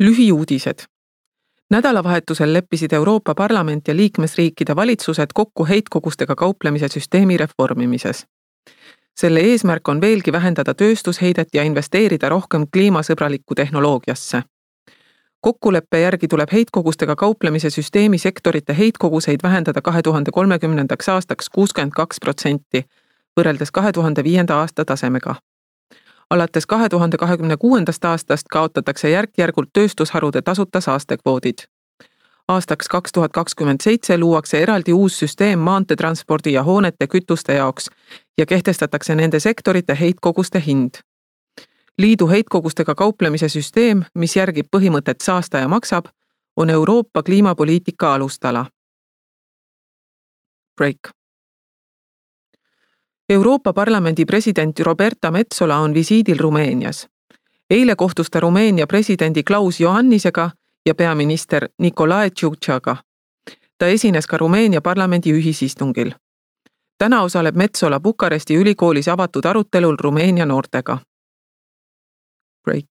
lühiuudised. nädalavahetusel leppisid Euroopa Parlament ja liikmesriikide valitsused kokku heitkogustega kauplemise süsteemi reformimises. selle eesmärk on veelgi vähendada tööstusheidet ja investeerida rohkem kliimasõbralikku tehnoloogiasse. kokkuleppe järgi tuleb heitkogustega kauplemise süsteemi sektorite heitkoguseid vähendada kahe tuhande kolmekümnendaks aastaks kuuskümmend kaks protsenti võrreldes kahe tuhande viienda aasta tasemega alates kahe tuhande kahekümne kuuendast aastast kaotatakse järk-järgult tööstusharude tasuta saastekvoodid. aastaks kaks tuhat kakskümmend seitse luuakse eraldi uus süsteem maanteetranspordi ja hoonete kütuste jaoks ja kehtestatakse nende sektorite heitkoguste hind. liidu heitkogustega kauplemise süsteem, mis järgib põhimõtet saastaja maksab, on Euroopa kliimapoliitika alustala. Break Euroopa Parlamendi president Roberta Metsola on visiidil Rumeenias. eile kohtus ta Rumeenia presidendi Klaus Johannisega ja peaminister Nicolae Tšutšaga. ta esines ka Rumeenia parlamendi ühisistungil. täna osaleb Metsola Bukaresti ülikoolis avatud arutelul Rumeenia noortega. Break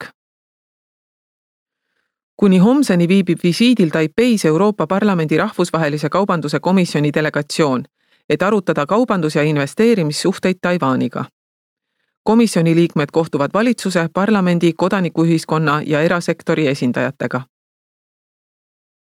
kuni homseni viibib visiidil Taipeis Euroopa Parlamendi rahvusvahelise kaubanduse komisjoni delegatsioon et arutada kaubandus- ja investeerimissuhteid Taiwaniga. komisjoni liikmed kohtuvad valitsuse, parlamendi, kodanikuühiskonna ja erasektori esindajatega